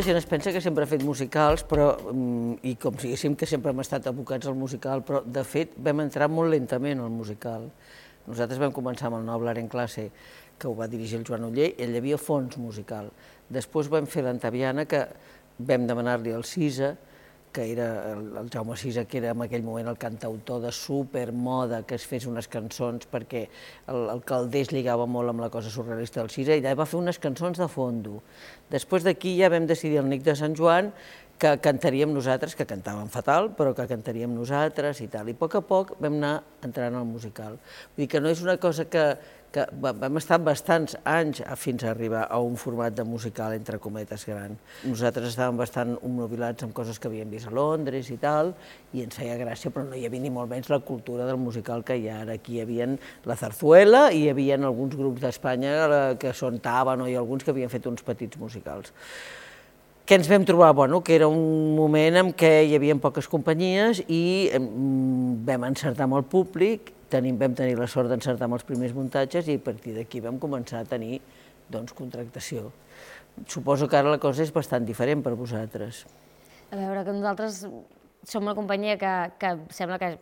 La gent es pensa que sempre ha fet musicals, però, mm, i com si diguéssim que sempre hem estat abocats al musical, però de fet vam entrar molt lentament al musical. Nosaltres vam començar amb el Noble en classe, que ho va dirigir el Joan Uller, i ell hi havia fons musical. Després vam fer l'Antaviana, que vam demanar-li al Cisa, que era el, Jaume Sisa, que era en aquell moment el cantautor de supermoda, que es fes unes cançons perquè el, el Caldés lligava molt amb la cosa surrealista del Sisa, i va fer unes cançons de fondo. Després d'aquí ja vam decidir el Nic de Sant Joan que cantaríem nosaltres, que cantàvem fatal, però que cantaríem nosaltres i tal. I a poc a poc vam anar entrant al musical. Vull dir que no és una cosa que, que vam estar bastants anys fins a arribar a un format de musical, entre cometes, gran. Nosaltres estàvem bastant obnubilats amb coses que havíem vist a Londres i tal, i ens feia gràcia, però no hi havia ni molt menys la cultura del musical que hi ha ara. Aquí hi havia la zarzuela i hi havia alguns grups d'Espanya eh, que són Tàbano i alguns que havien fet uns petits musicals. Què ens vam trobar? Bueno, que era un moment en què hi havia poques companyies i vam encertar amb el públic tenim, vam tenir la sort d'encertar amb els primers muntatges i a partir d'aquí vam començar a tenir doncs, contractació. Suposo que ara la cosa és bastant diferent per vosaltres. A veure, que nosaltres som una companyia que, que sembla que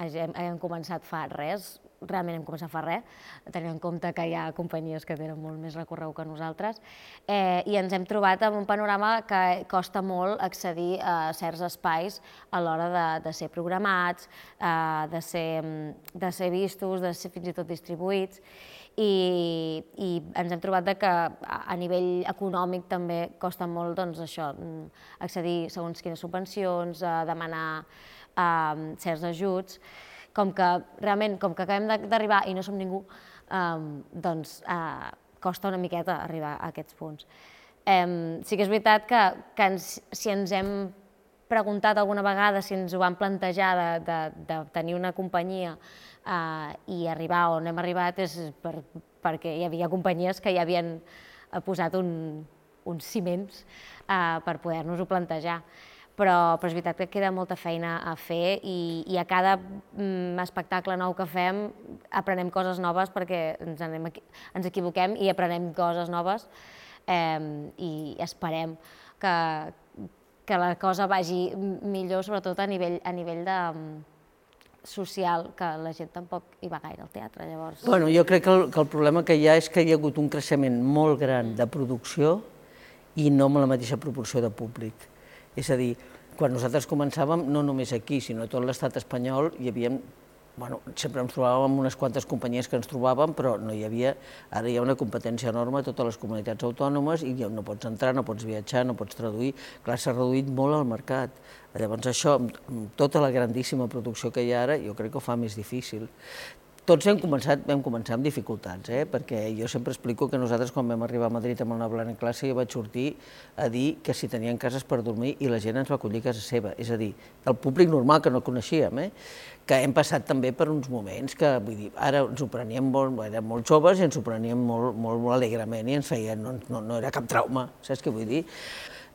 hàgim, hàgim començat fa res, realment hem començat a fer res, tenint en compte que hi ha companyies que tenen molt més recorregut que nosaltres, eh, i ens hem trobat amb un panorama que costa molt accedir a certs espais a l'hora de, de ser programats, eh, de, ser, de ser vistos, de ser fins i tot distribuïts, i, i ens hem trobat de que a nivell econòmic també costa molt doncs, això, accedir segons quines subvencions, a demanar eh, certs ajuts, com que realment, com que acabem d'arribar i no som ningú, um, doncs uh, costa una miqueta arribar a aquests punts. Um, sí que és veritat que, que ens, si ens hem preguntat alguna vegada, si ens ho van plantejar de, de, de tenir una companyia uh, i arribar on hem arribat és per, perquè hi havia companyies que ja havien posat un, uns ciments uh, per poder-nos-ho plantejar però, però és veritat que queda molta feina a fer i, i a cada mm, espectacle nou que fem aprenem coses noves perquè ens, anem, ens equivoquem i aprenem coses noves eh, i esperem que, que la cosa vagi millor, sobretot a nivell, a nivell de, social, que la gent tampoc hi va gaire al teatre, llavors... Bueno, jo crec que el, que el problema que hi ha és que hi ha hagut un creixement molt gran de producció i no amb la mateixa proporció de públic. És a dir, quan nosaltres començàvem, no només aquí, sinó a tot l'estat espanyol, hi havia bueno, sempre ens trobàvem unes quantes companyies que ens trobàvem, però no hi havia, ara hi ha una competència enorme a totes les comunitats autònomes i no pots entrar, no pots viatjar, no pots traduir, clar, s'ha reduït molt el mercat. Llavors això, amb tota la grandíssima producció que hi ha ara, jo crec que ho fa més difícil tots hem començat, vam començar amb dificultats, eh? perquè jo sempre explico que nosaltres quan vam arribar a Madrid amb Noblar en classe jo vaig sortir a dir que si tenien cases per dormir i la gent ens va acollir a casa seva, és a dir, el públic normal que no coneixíem, eh? que hem passat també per uns moments que, vull dir, ara ens ho preníem molt, érem molt joves i ens ho preníem molt, molt, molt alegrement i ens feia, no, no, no era cap trauma, saps què vull dir?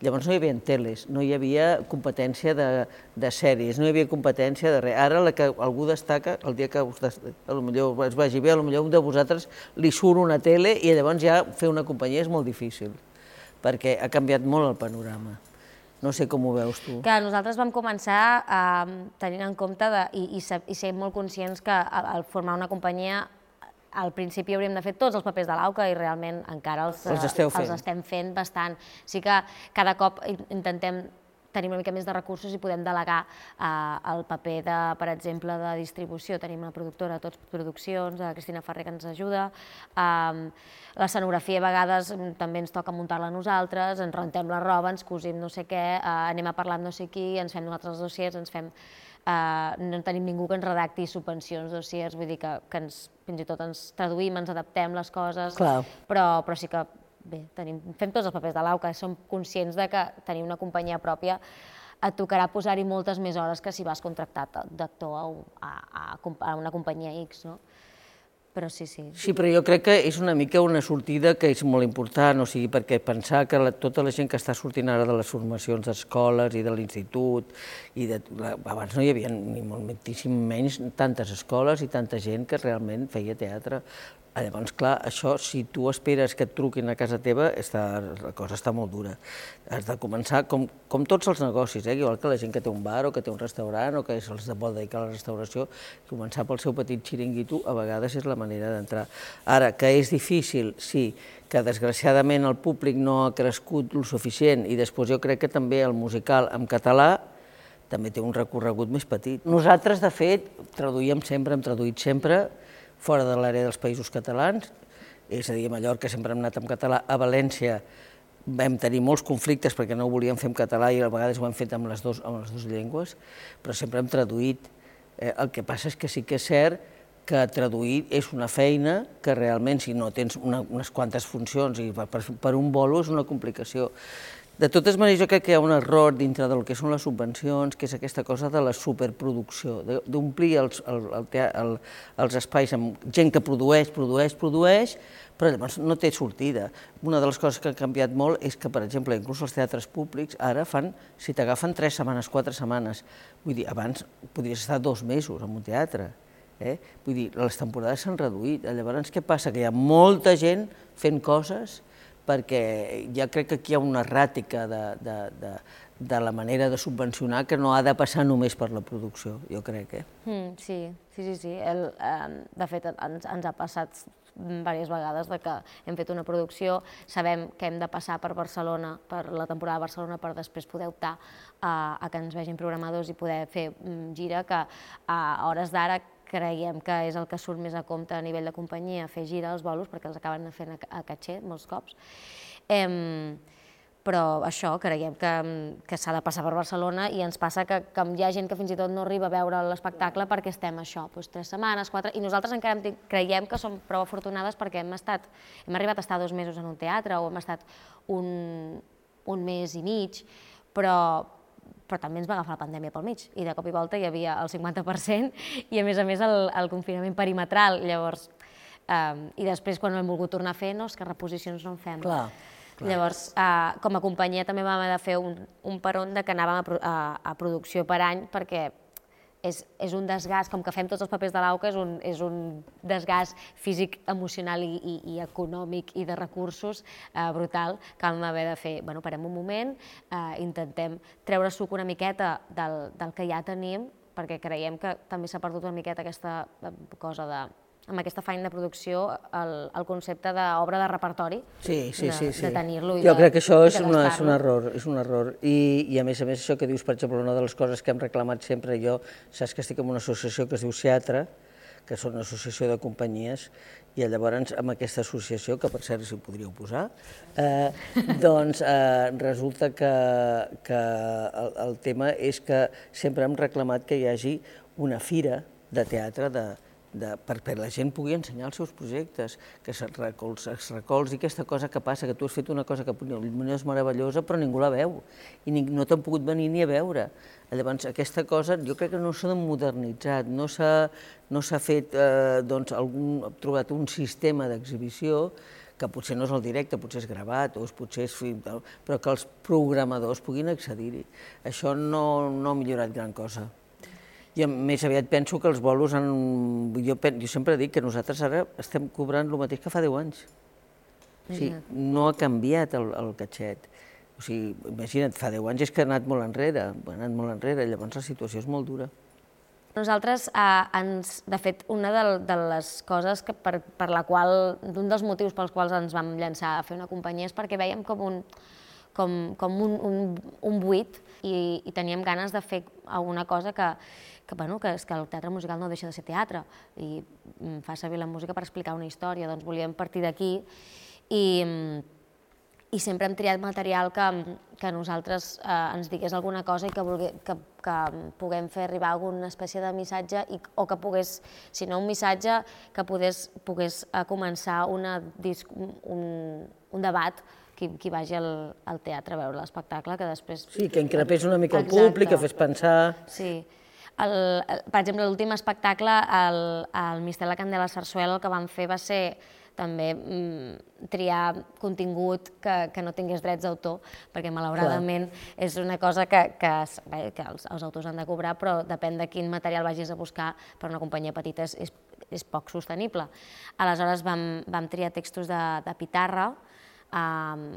Llavors no hi havia teles, no hi havia competència de, de sèries, no hi havia competència de res. Ara la que algú destaca, el dia que us, a lo millor es vagi bé, a lo millor un de vosaltres li surt una tele i llavors ja fer una companyia és molt difícil, perquè ha canviat molt el panorama. No sé com ho veus tu. Que nosaltres vam començar eh, tenint en compte de, i, i, i ser molt conscients que al, al formar una companyia al principi hauríem de fer tots els papers de l'AUCA i realment encara els, els, esteu fent. els estem fent bastant. Sí que cada cop intentem tenim una mica més de recursos i podem delegar eh, el paper, de, per exemple, de distribució. Tenim una productora, Tots Produccions, a Cristina Ferrer, que ens ajuda. Eh, L'escenografia, a vegades, també ens toca muntar-la nosaltres, ens rentem la roba, ens cosim no sé què, eh, anem a parlar amb no sé qui, ens fem nosaltres els dossiers, ens fem Uh, no tenim ningú que ens redacti subvencions, dossiers, vull dir que, que ens, fins i tot ens traduïm, ens adaptem les coses, Clar. però, però sí que bé, tenim, fem tots els papers de l'AUCA, som conscients de que tenir una companyia pròpia et tocarà posar-hi moltes més hores que si vas contractat d'actor a, a, a una companyia X, no? però sí, sí. Sí, però jo crec que és una mica una sortida que és molt important, o sigui, perquè pensar que la, tota la gent que està sortint ara de les formacions d'escoles i de l'institut, i de, la, abans no hi havia ni moltíssim menys tantes escoles i tanta gent que realment feia teatre. Ah, llavors, clar, això, si tu esperes que et truquin a casa teva, està, la cosa està molt dura. Has de començar, com, com tots els negocis, eh? igual que la gent que té un bar o que té un restaurant o que se'ls vol dedicar a la restauració, començar pel seu petit xiringuito a vegades és la manera d'entrar. Ara, que és difícil, sí, que desgraciadament el públic no ha crescut el suficient i després jo crec que també el musical en català també té un recorregut més petit. Nosaltres, de fet, traduïem sempre, hem traduït sempre, fora de l'àrea dels països catalans, és a dir, a Mallorca sempre hem anat en català, a València vam tenir molts conflictes perquè no ho volíem fer en català i a vegades ho hem fet amb les, dos, amb les dues llengües, però sempre hem traduït. Eh, el que passa és que sí que és cert que traduir és una feina que realment, si no tens una, unes quantes funcions i per, per un bolo és una complicació. De totes maneres, jo crec que hi ha un error dintre del que són les subvencions, que és aquesta cosa de la superproducció, d'omplir els, el, el, el, els espais amb gent que produeix, produeix, produeix, però llavors no té sortida. Una de les coses que ha canviat molt és que, per exemple, inclús els teatres públics ara fan, si t'agafen tres setmanes, quatre setmanes, vull dir, abans podries estar dos mesos en un teatre, eh? vull dir, les temporades s'han reduït, llavors què passa? Que hi ha molta gent fent coses perquè ja crec que aquí hi ha una erràtica de, de, de, de la manera de subvencionar que no ha de passar només per la producció, jo crec. Eh? Mm, sí, sí, sí. sí. El, eh, de fet, ens, ens ha passat diverses vegades de que hem fet una producció, sabem que hem de passar per Barcelona, per la temporada de Barcelona, per després poder optar a, a que ens vegin programadors i poder fer mm, gira, que a hores d'ara creiem que és el que surt més a compte a nivell de companyia, fer gira als bolos, perquè els acaben fent a, a catxer molts cops. Em, però això, creiem que, que s'ha de passar per Barcelona i ens passa que, que hi ha gent que fins i tot no arriba a veure l'espectacle perquè estem això, doncs tres setmanes, quatre, i nosaltres encara creiem que som prou afortunades perquè hem estat, hem arribat a estar dos mesos en un teatre o hem estat un, un mes i mig, però, però també ens va agafar la pandèmia pel mig i de cop i volta hi havia el 50% i a més a més el, el confinament perimetral, llavors, um, i després quan ho hem volgut tornar a fer, no, és que reposicions no en fem. Clar. Clar. Llavors, uh, com a companyia també vam haver de fer un, un peron de que anàvem a, a, a producció per any perquè és, és un desgast, com que fem tots els papers de l'AUCA, és, un, és un desgast físic, emocional i, i, i econòmic i de recursos eh, brutal que vam haver de fer. Bueno, parem un moment, eh, intentem treure suc una miqueta del, del que ja tenim, perquè creiem que també s'ha perdut una miqueta aquesta eh, cosa de amb aquesta feina de producció el, el concepte d'obra de repertori, sí, sí, de, sí, sí. de tenir-lo i Jo de, crec que això és, una, és un error, és un error. I, I a més a més això que dius, per exemple, una de les coses que hem reclamat sempre jo, saps que estic en una associació que es diu Ciatra, que són una associació de companyies, i llavors amb aquesta associació, que per cert si ho podríeu posar, eh, doncs eh, resulta que, que el, el tema és que sempre hem reclamat que hi hagi una fira de teatre de, de, perquè la gent pugui ensenyar els seus projectes, que es, recolz, es recolzi aquesta cosa que passa, que tu has fet una cosa que potser és meravellosa però ningú la veu i ni, no t'han pogut venir ni a veure. Llavors, aquesta cosa jo crec que no s'ha modernitzat, no s'ha no fet, eh, doncs, algun, trobat un sistema d'exhibició que potser no és el directe, potser és gravat, o potser és però que els programadors puguin accedir-hi. Això no, no ha millorat gran cosa. I més aviat penso que els bolos han... Jo, jo sempre dic que nosaltres ara estem cobrant el mateix que fa 10 anys. O sigui, no ha canviat el, el catxet. O sigui, imagina't, fa 10 anys és que ha anat molt enrere, ha anat molt enrere, llavors la situació és molt dura. Nosaltres, eh, ens, de fet, una de, de les coses que per, per la qual, d'un dels motius pels quals ens vam llançar a fer una companyia és perquè veiem com un, com, com un, un, un buit i, i teníem ganes de fer alguna cosa que, que, bueno, que, és que el teatre musical no deixa de ser teatre i mm, fa servir la música per explicar una història, doncs volíem partir d'aquí i, i sempre hem triat material que, que nosaltres eh, ens digués alguna cosa i que, vulgui, que, que puguem fer arribar alguna espècie de missatge i, o que pogués, si no un missatge, que pogués, pogués eh, començar una, un, un debat qui, qui vagi al, al teatre a veure l'espectacle, que després... Sí, que increpés una mica el públic, que fes pensar... Sí. El, el, per exemple, l'últim espectacle, el, el Mister la Candela Sarsuela, el que vam fer va ser també mm, triar contingut que, que no tingués drets d'autor, perquè malauradament Clar. és una cosa que, que, que els, els autors han de cobrar, però depèn de quin material vagis a buscar per una companyia petita és, és, és poc sostenible. Aleshores vam, vam triar textos de, de Pitarra um,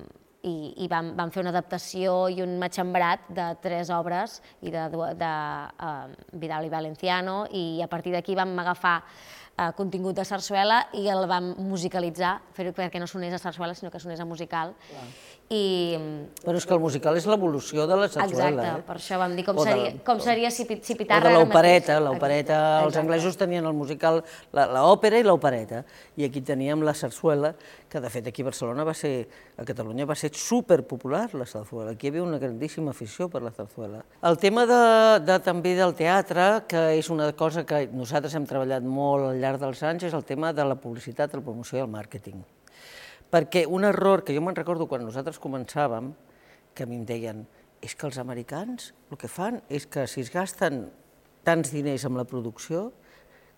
i, i vam, vam fer una adaptació i un matxembrat de tres obres i de, de, de uh, Vidal i Valenciano i a partir d'aquí vam agafar uh, contingut de sarsuela i el vam musicalitzar, fer perquè no sonés a sarsuela sinó que sonés a musical. Clar i... Però és que el musical és l'evolució de la sarsuela. Exacte, eh? per això vam dir com, seria, de, com seria si, si Pitarra... O de l'opereta, l'opereta, els anglesos tenien el musical, l'òpera i l'opereta, i aquí teníem la sarsuela, que de fet aquí a Barcelona va ser, a Catalunya va ser superpopular la sarsuela, aquí hi havia una grandíssima afició per la sarsuela. El tema de, de, també del teatre, que és una cosa que nosaltres hem treballat molt al llarg dels anys, és el tema de la publicitat, la promoció i el màrqueting perquè un error que jo me'n recordo quan nosaltres començàvem, que a mi em deien, és que els americans el que fan és que si es gasten tants diners amb la producció,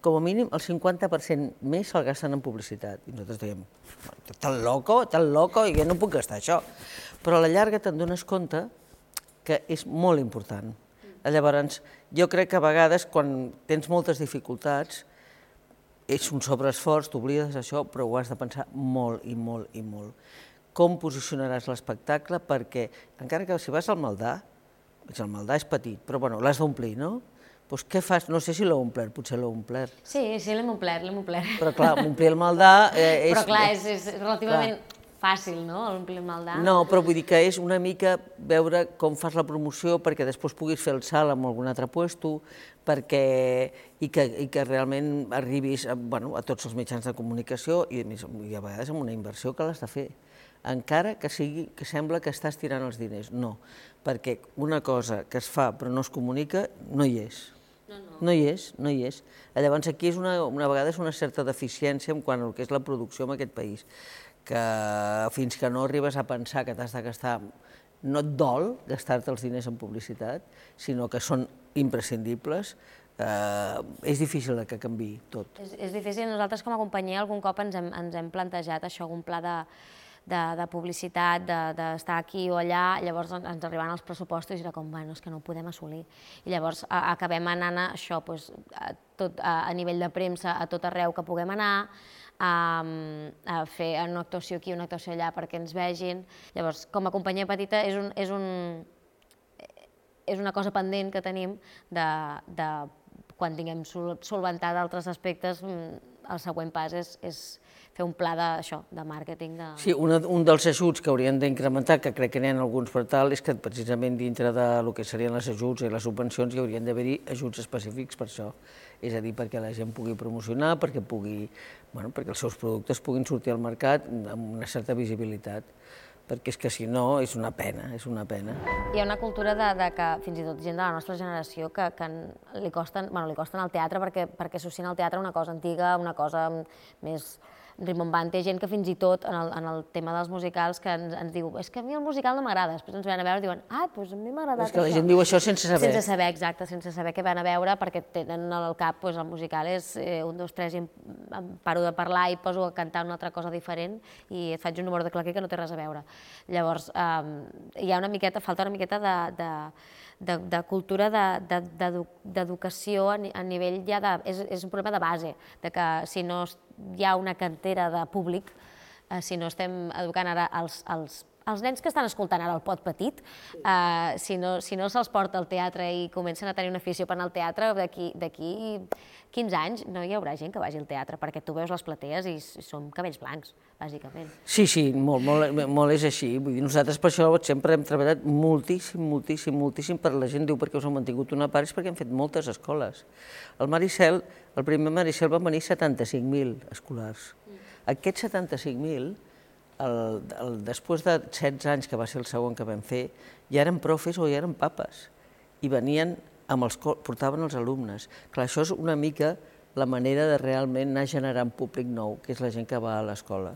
com a mínim el 50% més se'l gasten en publicitat. I nosaltres dèiem, tan loco, tan loco, i jo no puc gastar això. Però a la llarga te'n dones compte que és molt important. Llavors, jo crec que a vegades, quan tens moltes dificultats, és un sobreesforç, t'oblides d'això, però ho has de pensar molt i molt i molt. Com posicionaràs l'espectacle? Perquè, encara que si vas al Maldà, el Maldà és petit, però bueno, l'has d'omplir, no? Doncs què fas? No sé si l'heu omplert, potser l'heu omplert. Sí, sí, l'hem omplert, l'hem omplert. Però clar, omplir el Maldà... Eh, és, però clar, és, és relativament... Clar fàcil, no?, l'omplir el Maldà. No, però vull dir que és una mica veure com fas la promoció perquè després puguis fer el salt amb algun altre puesto, perquè, i, que, i que realment arribis a, bueno, a tots els mitjans de comunicació i, i a vegades amb una inversió que l'has de fer encara que sigui que sembla que estàs tirant els diners. No, perquè una cosa que es fa però no es comunica no hi és. No, no. no hi és, no hi és. Llavors aquí és una, una vegada és una certa deficiència en quant al que és la producció en aquest país, que fins que no arribes a pensar que t'has de gastar no et dol gastar-te els diners en publicitat, sinó que són imprescindibles, eh, és difícil que canvi tot. És, és difícil. Nosaltres com a companyia algun cop ens hem, ens hem plantejat això, algun pla de, de, de publicitat, d'estar de, aquí o allà, llavors ens arribaven els pressupostos i era com, bueno, és que no ho podem assolir. I llavors a, acabem anant a això, doncs, a, tot, a, a nivell de premsa, a tot arreu que puguem anar, a, a fer una actuació aquí, una actuació allà perquè ens vegin. Llavors, com a companyia petita és, un, és, un, és una cosa pendent que tenim de, de quan tinguem solventat altres aspectes, mm, el següent pas és, és fer un pla d'això, de, màrqueting. De... Sí, una, un dels ajuts que haurien d'incrementar, que crec que n'hi ha alguns per tal, és que precisament dintre de lo que serien les ajuts i les subvencions hi haurien d'haver-hi ajuts específics per això. És a dir, perquè la gent pugui promocionar, perquè, pugui, bueno, perquè els seus productes puguin sortir al mercat amb una certa visibilitat perquè és que si no és una pena, és una pena. Hi ha una cultura de, de que fins i tot gent de la nostra generació que, que li costen, bueno, li costen al teatre perquè, perquè associen al teatre una cosa antiga, una cosa més rimbombant. Té gent que fins i tot, en el, en el tema dels musicals, que ens, ens diu és que a mi el musical no m'agrada. Després ens van a veure i diuen ah, doncs a mi m'ha agradat És que la gent diu això sense saber. Sense saber, exacte, sense saber què van a veure, perquè tenen al cap doncs, el musical és eh, un, dos, tres, i em, em paro de parlar i poso a cantar una altra cosa diferent i et faig un número de claquer que no té res a veure. Llavors, eh, hi ha una miqueta, falta una miqueta de, de de, de cultura d'educació de, de, a, a nivell ja de... És, és un problema de base, de que si no hi ha una cantera de públic, eh, si no estem educant ara els, els els nens que estan escoltant ara el pot petit, eh, si no, si no se'ls porta al teatre i comencen a tenir una afició per anar al teatre, d'aquí 15 anys no hi haurà gent que vagi al teatre, perquè tu veus les platees i som cabells blancs, bàsicament. Sí, sí, molt, molt, molt és així. Vull dir, nosaltres per això sempre hem treballat moltíssim, moltíssim, moltíssim per la gent, diu perquè us heu mantingut una part, és perquè hem fet moltes escoles. El Maricel, el primer Maricel van venir 75.000 escolars. Mm. Aquests 75.000 el, el, després de 16 anys, que va ser el segon que vam fer, ja eren profes o ja eren papes, i venien amb els, portaven els alumnes. Clar, això és una mica la manera de realment anar generant públic nou, que és la gent que va a l'escola,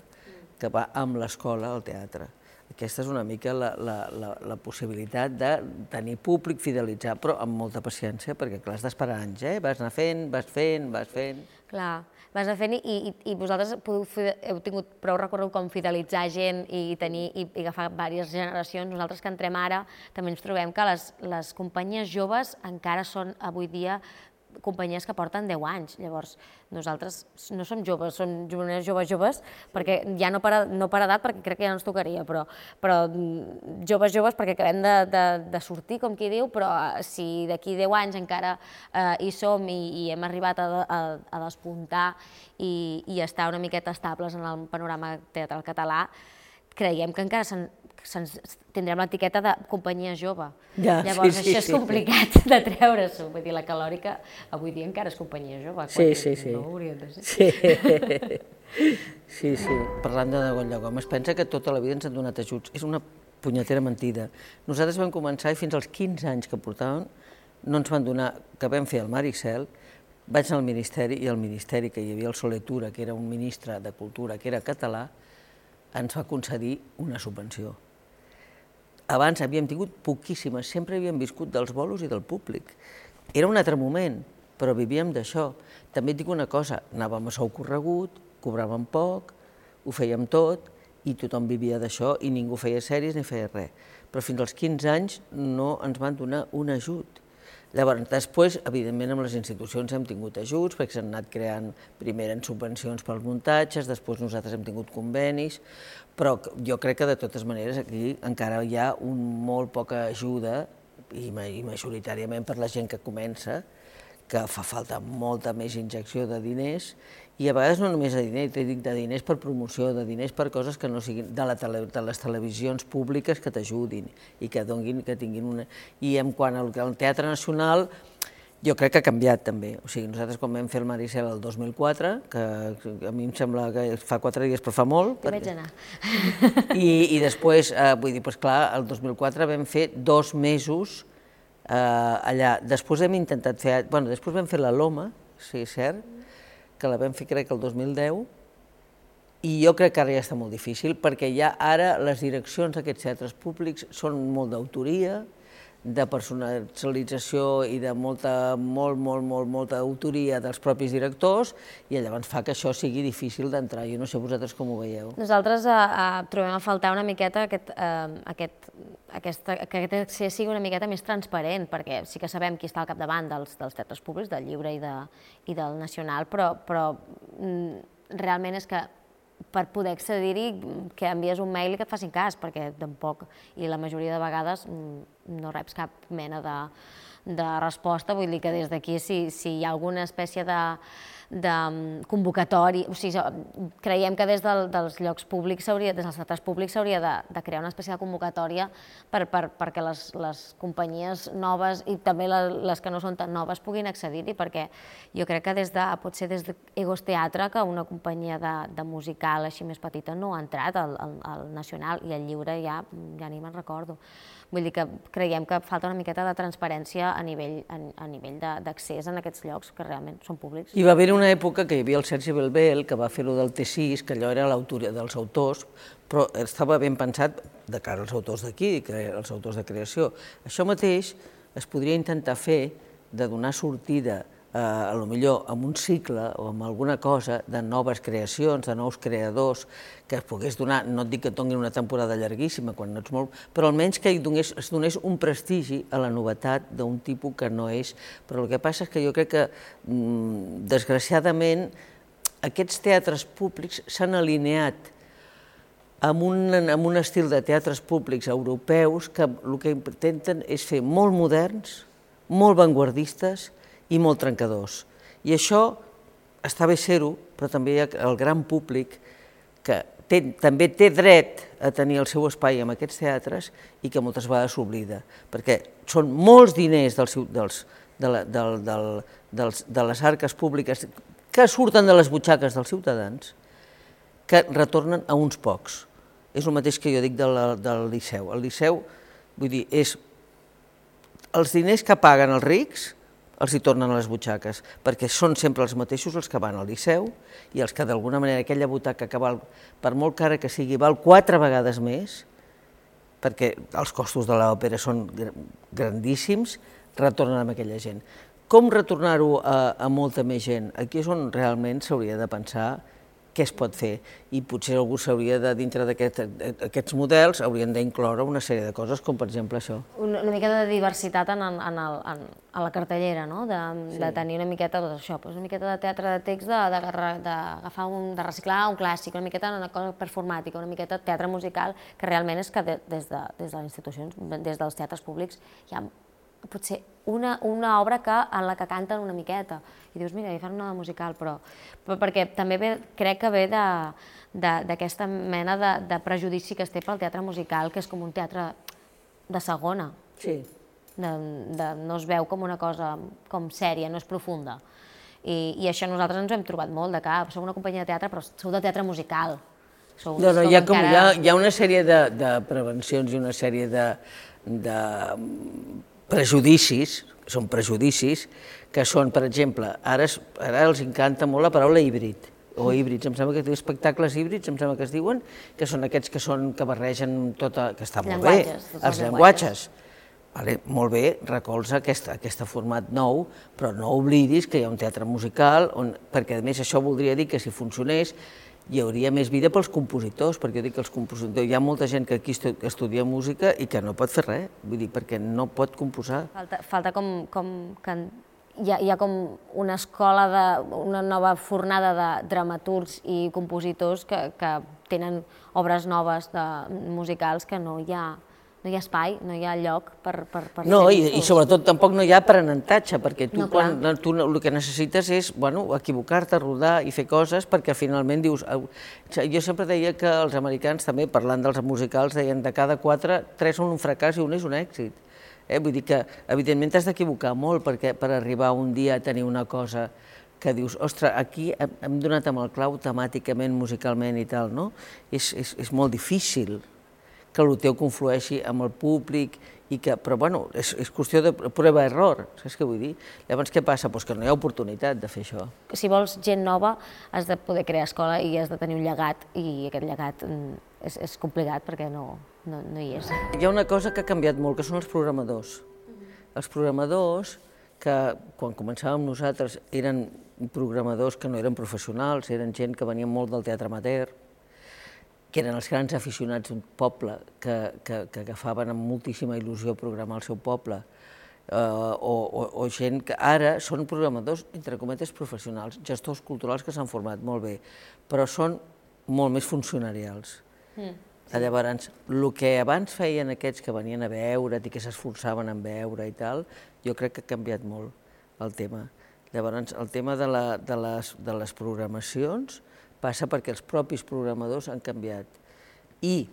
que va amb l'escola al teatre. Aquesta és una mica la, la, la, la possibilitat de tenir públic, fidelitzar, però amb molta paciència, perquè clar, has d'esperar anys, eh? Vas anar fent, vas fent, vas fent... Clar, vas anar fent i, i, i vosaltres podeu, heu tingut prou recorregut com fidelitzar gent i, tenir, i, i agafar diverses generacions. Nosaltres que entrem ara també ens trobem que les, les companyies joves encara són avui dia companyies que porten 10 anys. Llavors, nosaltres no som joves, som joves, joves, joves, perquè ja no per, no per edat, perquè crec que ja no ens tocaria, però, però mm, joves, joves, perquè acabem de, de, de sortir, com qui diu, però eh, si d'aquí 10 anys encara eh, hi som i, i hem arribat a, a, a despuntar i, i estar una miqueta estables en el panorama teatral català, creiem que encara tindrem l'etiqueta de companyia jove. Ja, Llavors, sí, sí, això és sí, complicat sí. de treure-s'ho. Vull dir, la calòrica avui dia encara és companyia jove. Sí, sí, sí. No hauria de ser. Sí. sí, sí. Parlant de Goya Gom, es pensa que tota la vida ens han donat ajuts. És una punyetera mentida. Nosaltres vam començar i fins als 15 anys que portàvem no ens van donar, que vam fer el Maricel, vaig anar al Ministeri i al Ministeri, que hi havia el Soletura, que era un ministre de Cultura, que era català, ens va concedir una subvenció abans havíem tingut poquíssimes, sempre havíem viscut dels bolos i del públic. Era un altre moment, però vivíem d'això. També et dic una cosa, anàvem a sou corregut, cobràvem poc, ho fèiem tot, i tothom vivia d'això i ningú feia sèries ni feia res. Però fins als 15 anys no ens van donar un ajut. Llavors, després, evidentment, amb les institucions hem tingut ajuts, perquè s'han anat creant primer en subvencions pels muntatges, després nosaltres hem tingut convenis, però jo crec que de totes maneres aquí encara hi ha un molt poca ajuda, i, majoritàriament per la gent que comença, que fa falta molta més injecció de diners, i a vegades no només de diners, dic de diners per promoció, de diners per coses que no siguin de, la tele, de les televisions públiques que t'ajudin i que donguin, que tinguin una... I en quant al, al Teatre Nacional, jo crec que ha canviat també. O sigui, nosaltres quan vam fer el Maricel el 2004, que a mi em sembla que fa quatre dies però fa molt. Que vaig anar. I, i després, eh, vull dir, doncs clar, el 2004 vam fer dos mesos eh, allà. Després hem intentat fer, bueno, després vam fer la Loma, sí, cert, que la vam fer crec el 2010, i jo crec que ara ja està molt difícil, perquè ja ara les direccions d'aquests teatres públics són molt d'autoria, de personalització i de molta, molt, molt, molt, molta autoria dels propis directors i llavors fa que això sigui difícil d'entrar. Jo no sé vosaltres com ho veieu. Nosaltres eh, eh, trobem a faltar una miqueta aquest, eh, aquest, aquesta, que aquest accés sigui una miqueta més transparent, perquè sí que sabem qui està al capdavant dels, dels teatres públics, del lliure i, de, i del nacional, però, però mm, realment és que per poder accedir-hi que envies un mail i que et facin cas, perquè tampoc, i la majoria de vegades mm, no reps cap mena de, de resposta, vull dir que des d'aquí si, si hi ha alguna espècie de, de mm, convocatori, o sigui, creiem que des del, dels llocs públics des dels teatres públics s'hauria de, de crear una espècie de convocatòria per, per, perquè les, les companyies noves i també les que no són tan noves puguin accedir-hi, perquè jo crec que des de, potser des d'Egos Teatre, que una companyia de, de musical així més petita no ha entrat al, al, al Nacional i al Lliure ja, ja ni me'n recordo. Vull dir que creiem que falta una miqueta de transparència a nivell, a, a nivell d'accés en aquests llocs que realment són públics. Hi va haver una època que hi havia el Sergi Belbel, que va fer-ho del T6, que allò era l'autoria dels autors, però estava ben pensat de cara als autors d'aquí, els autors de creació. Això mateix es podria intentar fer de donar sortida eh, a lo millor amb un cicle o amb alguna cosa de noves creacions, de nous creadors, que es pogués donar, no et dic que et donin una temporada llarguíssima, quan no ets molt, però almenys que donés, es donés un prestigi a la novetat d'un tipus que no és. Però el que passa és que jo crec que, mm, desgraciadament, aquests teatres públics s'han alineat amb un, amb un estil de teatres públics europeus que el que intenten és fer molt moderns, molt vanguardistes, i molt trencadors. I això està bé ser-ho, però també el gran públic que té, també té dret a tenir el seu espai en aquests teatres i que moltes vegades s'oblida, perquè són molts diners dels, dels, de, la, del, del, dels, de les arques públiques que surten de les butxaques dels ciutadans que retornen a uns pocs. És el mateix que jo dic del, del Liceu. El Liceu, vull dir, és els diners que paguen els rics els hi tornen a les butxaques, perquè són sempre els mateixos els que van al Liceu i els que d'alguna manera aquella butaca que val, per molt cara que sigui, val quatre vegades més, perquè els costos de l'òpera són grandíssims, retornen amb aquella gent. Com retornar-ho a, a molta més gent? Aquí és on realment s'hauria de pensar què es pot fer. I potser algú s'hauria de, dintre d'aquests aquest, models, haurien d'incloure una sèrie de coses, com per exemple això. Una, una miqueta de diversitat en, en, en, el, en, a la cartellera, no? De, sí. de tenir una miqueta doncs això, doncs una miqueta de teatre de text, d'agafar un, de reciclar un clàssic, una miqueta una cosa performàtica, una miqueta teatre musical, que realment és que de, des, de, des de les institucions, des dels teatres públics, hi ha potser una, una obra que, en la que canten una miqueta. I dius, mira, hi fan una musical, però, però perquè també ve, crec que ve d'aquesta mena de, de prejudici que es té pel teatre musical, que és com un teatre de segona. Sí. De, de, no es veu com una cosa com sèria, no és profunda. I, I això nosaltres ens hem trobat molt, de que ah, sou una companyia de teatre, però sou de teatre musical. Sou, no, no, hi ha, com, encara... hi, ha, hi ha una sèrie de, de prevencions i una sèrie de, de prejudicis, són prejudicis, que són, per exemple, ara, ara els encanta molt la paraula híbrid, o híbrids, em sembla que té espectacles híbrids, em sembla que es diuen, que són aquests que són que barregen tota, que està molt bé, els llenguatges. Vale, molt bé, recolza aquest, aquest format nou, però no oblidis que hi ha un teatre musical, on, perquè a més això voldria dir que si funcionés hi hauria més vida pels compositors, perquè jo dic que els compositors, hi ha molta gent que aquí estudia música i que no pot fer res, vull dir, perquè no pot composar. Falta, falta com, com que hi ha, hi ha com una escola, de, una nova fornada de dramaturgs i compositors que, que tenen obres noves de, musicals que no hi ha no hi ha espai, no hi ha lloc per, per, per no, i, i sobretot tampoc no hi ha aprenentatge, perquè tu, no, quan, tu el que necessites és bueno, equivocar-te, rodar i fer coses perquè finalment dius... Jo sempre deia que els americans també, parlant dels musicals, deien de cada quatre, tres són un fracàs i un és un èxit. Eh? Vull dir que, evidentment, t'has d'equivocar molt perquè, per arribar un dia a tenir una cosa que dius, ostres, aquí hem, hem donat amb el clau temàticament, musicalment i tal, no? És, és, és molt difícil, que el teu conflueixi amb el públic, i que, però bueno, és, és qüestió de prova-error, saps què vull dir? Llavors què passa? Pues que no hi ha oportunitat de fer això. Si vols gent nova, has de poder crear escola i has de tenir un llegat, i aquest llegat mm, és, és complicat perquè no, no, no hi és. Hi ha una cosa que ha canviat molt, que són els programadors. Els programadors, que quan començàvem nosaltres eren programadors que no eren professionals, eren gent que venien molt del teatre amateur, que eren els grans aficionats d'un poble que, que, que agafaven amb moltíssima il·lusió programar el seu poble, eh, o, o, o gent que ara són programadors, entre cometes, professionals, gestors culturals que s'han format molt bé, però són molt més funcionarials. Mm. Llavors, el que abans feien aquests que venien a veure i que s'esforçaven en veure i tal, jo crec que ha canviat molt el tema. Llavors, el tema de, la, de, les, de les programacions, passa perquè els propis programadors han canviat. I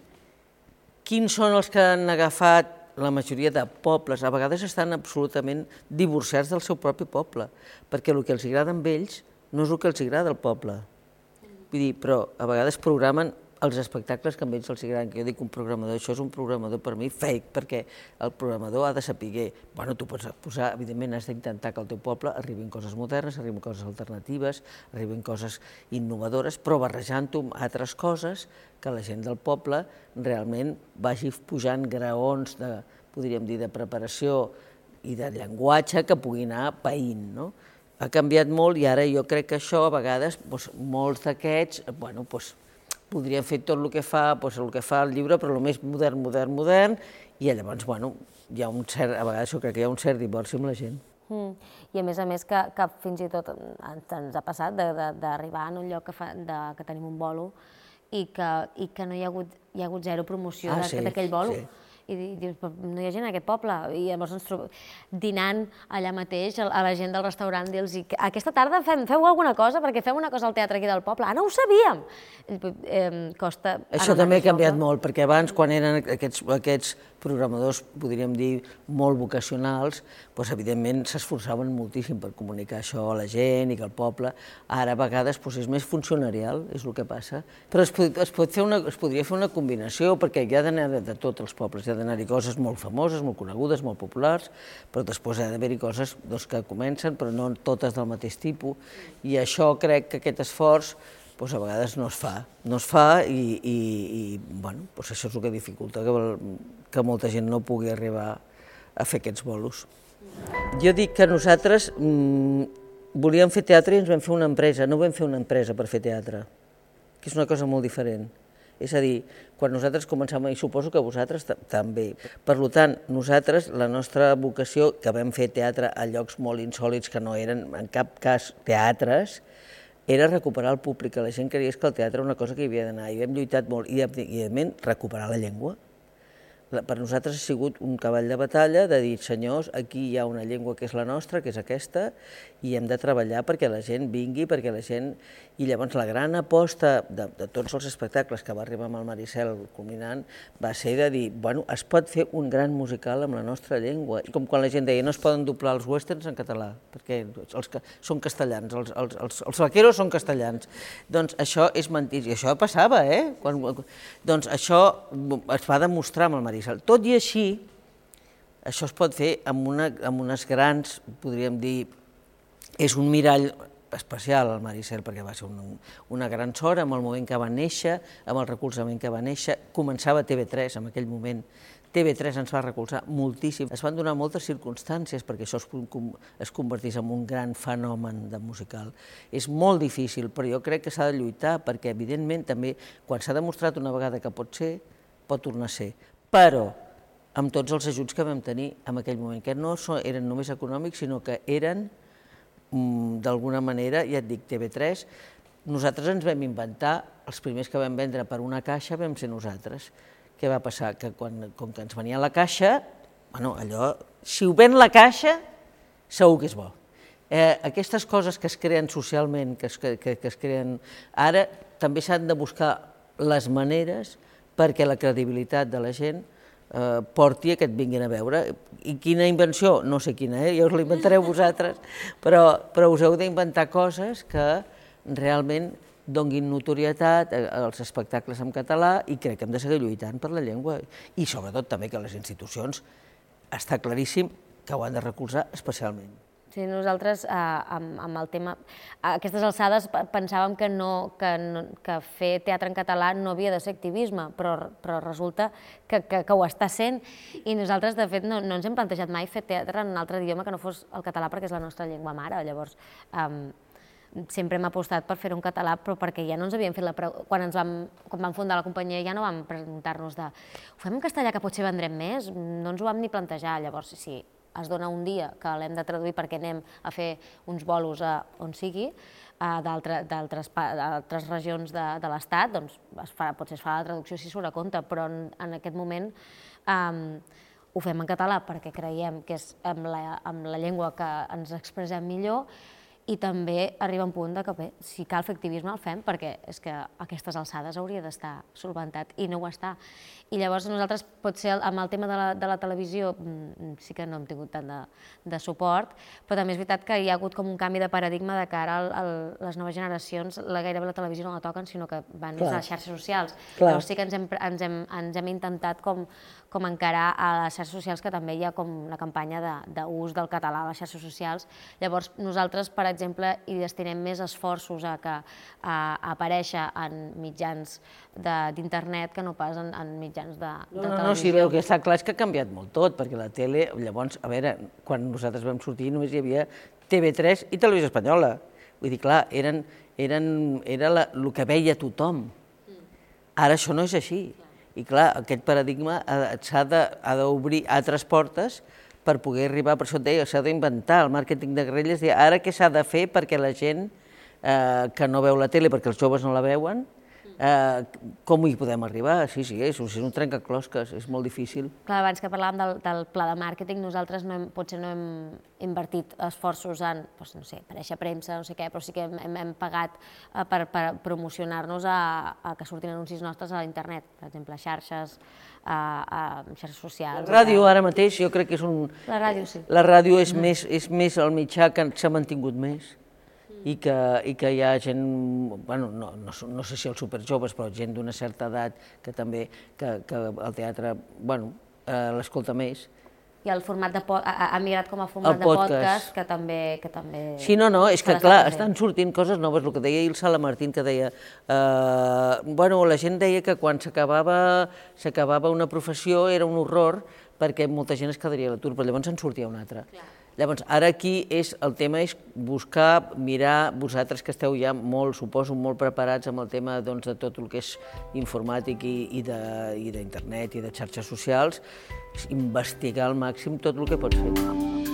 quins són els que han agafat la majoria de pobles? A vegades estan absolutament divorciats del seu propi poble, perquè el que els agrada amb ells no és el que els agrada al poble. Vull dir, però a vegades programen els espectacles que a ells els agraden, que jo dic un programador, això és un programador per mi fake, perquè el programador ha de saber, bueno, tu pots posar, evidentment has d'intentar que al teu poble arribin coses modernes, arribin coses alternatives, arribin coses innovadores, però barrejant-ho amb altres coses que la gent del poble realment vagi pujant graons de, podríem dir, de preparació i de llenguatge que pugui anar païnt, no? Ha canviat molt i ara jo crec que això a vegades, doncs, molts d'aquests, bueno, doncs, podria fer tot el que fa, doncs, el que fa el llibre, però el més modern, modern, modern, i llavors, bueno, hi ha un cert, a vegades jo crec que hi ha un cert divorci amb la gent. Mm. I a més a més que, que fins i tot ens, ens ha passat d'arribar en un lloc que, fa, de, que tenim un bolo i que, i que no hi ha hagut, hi ha hagut zero promoció ah, d'aquell sí, bolo. Sí i dius, no hi ha gent en aquest poble, i llavors ens trobem dinant allà mateix a la gent del restaurant, dir-los, aquesta tarda fem, feu alguna cosa, perquè fem una cosa al teatre aquí del poble, ah, no ho sabíem! Eh, costa... Això també ha canviat molt, perquè abans, quan eren aquests, aquests programadors, podríem dir, molt vocacionals, doncs, evidentment s'esforçaven moltíssim per comunicar això a la gent i que el poble, ara a vegades doncs, és més funcionarial, és el que passa. Però es, pot, es, pot fer una, es podria fer una combinació, perquè hi ha d'anar de, de tots els pobles, ha d'anar-hi coses molt famoses, molt conegudes, molt populars, però després ha d'haver-hi coses doncs, que comencen, però no totes del mateix tipus, i això crec que aquest esforç doncs a vegades no es fa. No es fa i, i, i bueno, doncs això és el que dificulta que, que molta gent no pugui arribar a fer aquests bolos. Jo dic que nosaltres mmm, volíem fer teatre i ens vam fer una empresa, no vam fer una empresa per fer teatre. que és una cosa molt diferent. És a dir, quan nosaltres començàvem, i suposo que vosaltres també. Per tant, nosaltres, la nostra vocació, que vam fer teatre a llocs molt insòlids que no eren en cap cas teatres, era recuperar el públic, que la gent creia que el teatre era una cosa que hi havia d'anar, i hem lluitat molt, i, evidentment, recuperar la llengua per nosaltres ha sigut un cavall de batalla de dir, senyors, aquí hi ha una llengua que és la nostra, que és aquesta, i hem de treballar perquè la gent vingui, perquè la gent... I llavors la gran aposta de, de tots els espectacles que va arribar amb el Maricel culminant va ser de dir, bueno, es pot fer un gran musical amb la nostra llengua. Com quan la gent deia, no es poden doblar els westerns en català, perquè els que són castellans, els, els, els, els vaqueros són castellans. Doncs això és mentida, i això passava, eh? Quan, doncs això es va demostrar amb el Maricel. Tot i així, això es pot fer amb, una, amb unes grans, podríem dir, és un mirall especial al Maricel perquè va ser un, una gran sort amb el moment que va néixer, amb el recolzament que va néixer. Començava TV3 en aquell moment. TV3 ens va recolzar moltíssim. Es van donar moltes circumstàncies perquè això es, es convertís en un gran fenomen de musical. És molt difícil, però jo crec que s'ha de lluitar perquè, evidentment, també, quan s'ha demostrat una vegada que pot ser, pot tornar a ser. Però amb tots els ajuts que vam tenir en aquell moment, que no eren només econòmics, sinó que eren Mm, d'alguna manera, ja et dic, TV3, nosaltres ens vam inventar, els primers que vam vendre per una caixa vam ser nosaltres. Què va passar? Que quan, com que ens venia la caixa, bueno, allò, si ho ven la caixa, segur que és bo. Eh, aquestes coses que es creen socialment, que es, que, que es creen ara, també s'han de buscar les maneres perquè la credibilitat de la gent eh, porti a que et vinguin a veure. I quina invenció? No sé quina, eh? ja us la inventareu vosaltres, però, però us heu d'inventar coses que realment donguin notorietat als espectacles en català i crec que hem de seguir lluitant per la llengua. I sobretot també que les institucions està claríssim que ho han de recolzar especialment. Sí, nosaltres eh, amb, amb el tema... A aquestes alçades pensàvem que, no, que, no, que fer teatre en català no havia de ser activisme, però, però resulta que, que, que ho està sent i nosaltres, de fet, no, no ens hem plantejat mai fer teatre en un altre idioma que no fos el català perquè és la nostra llengua mare. Llavors, eh, sempre hem apostat per fer un català, però perquè ja no ens havíem fet la quan ens vam, quan vam fundar la companyia ja no vam preguntar-nos de ho fem en castellà que potser vendrem més? No ens ho vam ni plantejar, llavors sí, es dona un dia que l'hem de traduir perquè anem a fer uns bolos a on sigui, d'altres regions de, de l'Estat, doncs es fa, potser es fa la traducció si surt a compte, però en, en aquest moment um, ho fem en català perquè creiem que és amb la, amb la llengua que ens expressem millor i també arriba un punt de que bé, si cal fer activisme el fem perquè és que a aquestes alçades hauria d'estar solventat i no ho està. I llavors nosaltres potser amb el tema de la, de la televisió mm, sí que no hem tingut tant de, de suport, però també és veritat que hi ha hagut com un canvi de paradigma de cara a les noves generacions, la, gairebé la televisió no la toquen, sinó que van Clar. a les xarxes socials. Clar. Llavors sí que ens hem, ens hem, ens hem intentat com, com encarar a les xarxes socials que també hi ha com una campanya d'ús de, del català a les xarxes socials. Llavors nosaltres, per exemple, hi destinem més esforços a, que, a, a aparèixer en mitjans d'internet que no pas en, en mitjans de, de no, televisió. No, si veu que està clar és que ha canviat molt tot, perquè la tele, llavors, a veure, quan nosaltres vam sortir només hi havia TV3 i Televisió Espanyola. Vull dir, clar, eren, eren, era la, el que veia tothom. Ara això no és així. I clar, aquest paradigma s'ha d'obrir altres portes per poder arribar, per això et deia, s'ha d'inventar el màrqueting de guerrilles, ara què s'ha de fer perquè la gent eh, que no veu la tele, perquè els joves no la veuen, eh, com hi podem arribar? Sí, sí, és, és un trencaclosques, és molt difícil. Clar, abans que parlàvem del, del pla de màrqueting, nosaltres no hem, potser no hem invertit esforços en, doncs, no sé, aparèixer premsa, no sé què, però sí que hem, hem, hem pagat eh, per, per promocionar-nos a, a que surtin anuncis nostres a internet, per exemple, a xarxes, a, a xarxes socials. La ràdio ara mateix jo crec que és un... La ràdio, sí. La ràdio és, mm. més, és més el mitjà que s'ha mantingut més i que, i que hi ha gent, bueno, no, no, no sé si els superjoves, però gent d'una certa edat que també, que, que el teatre, bueno, eh, l'escolta més. I el format de ha, ha migrat com a format de podcast. que també... Que també sí, no, no, és que clar, estan sortint coses noves, el que deia el Sala Martín, que deia, eh, bueno, la gent deia que quan s'acabava una professió era un horror, perquè molta gent es quedaria a l'atur, però llavors en sortia un altre. Clar. Llavors, ara aquí és, el tema és buscar, mirar, vosaltres que esteu ja molt, suposo, molt preparats amb el tema doncs, de tot el que és informàtic i, i d'internet i, i de xarxes socials, investigar al màxim tot el que pots fer.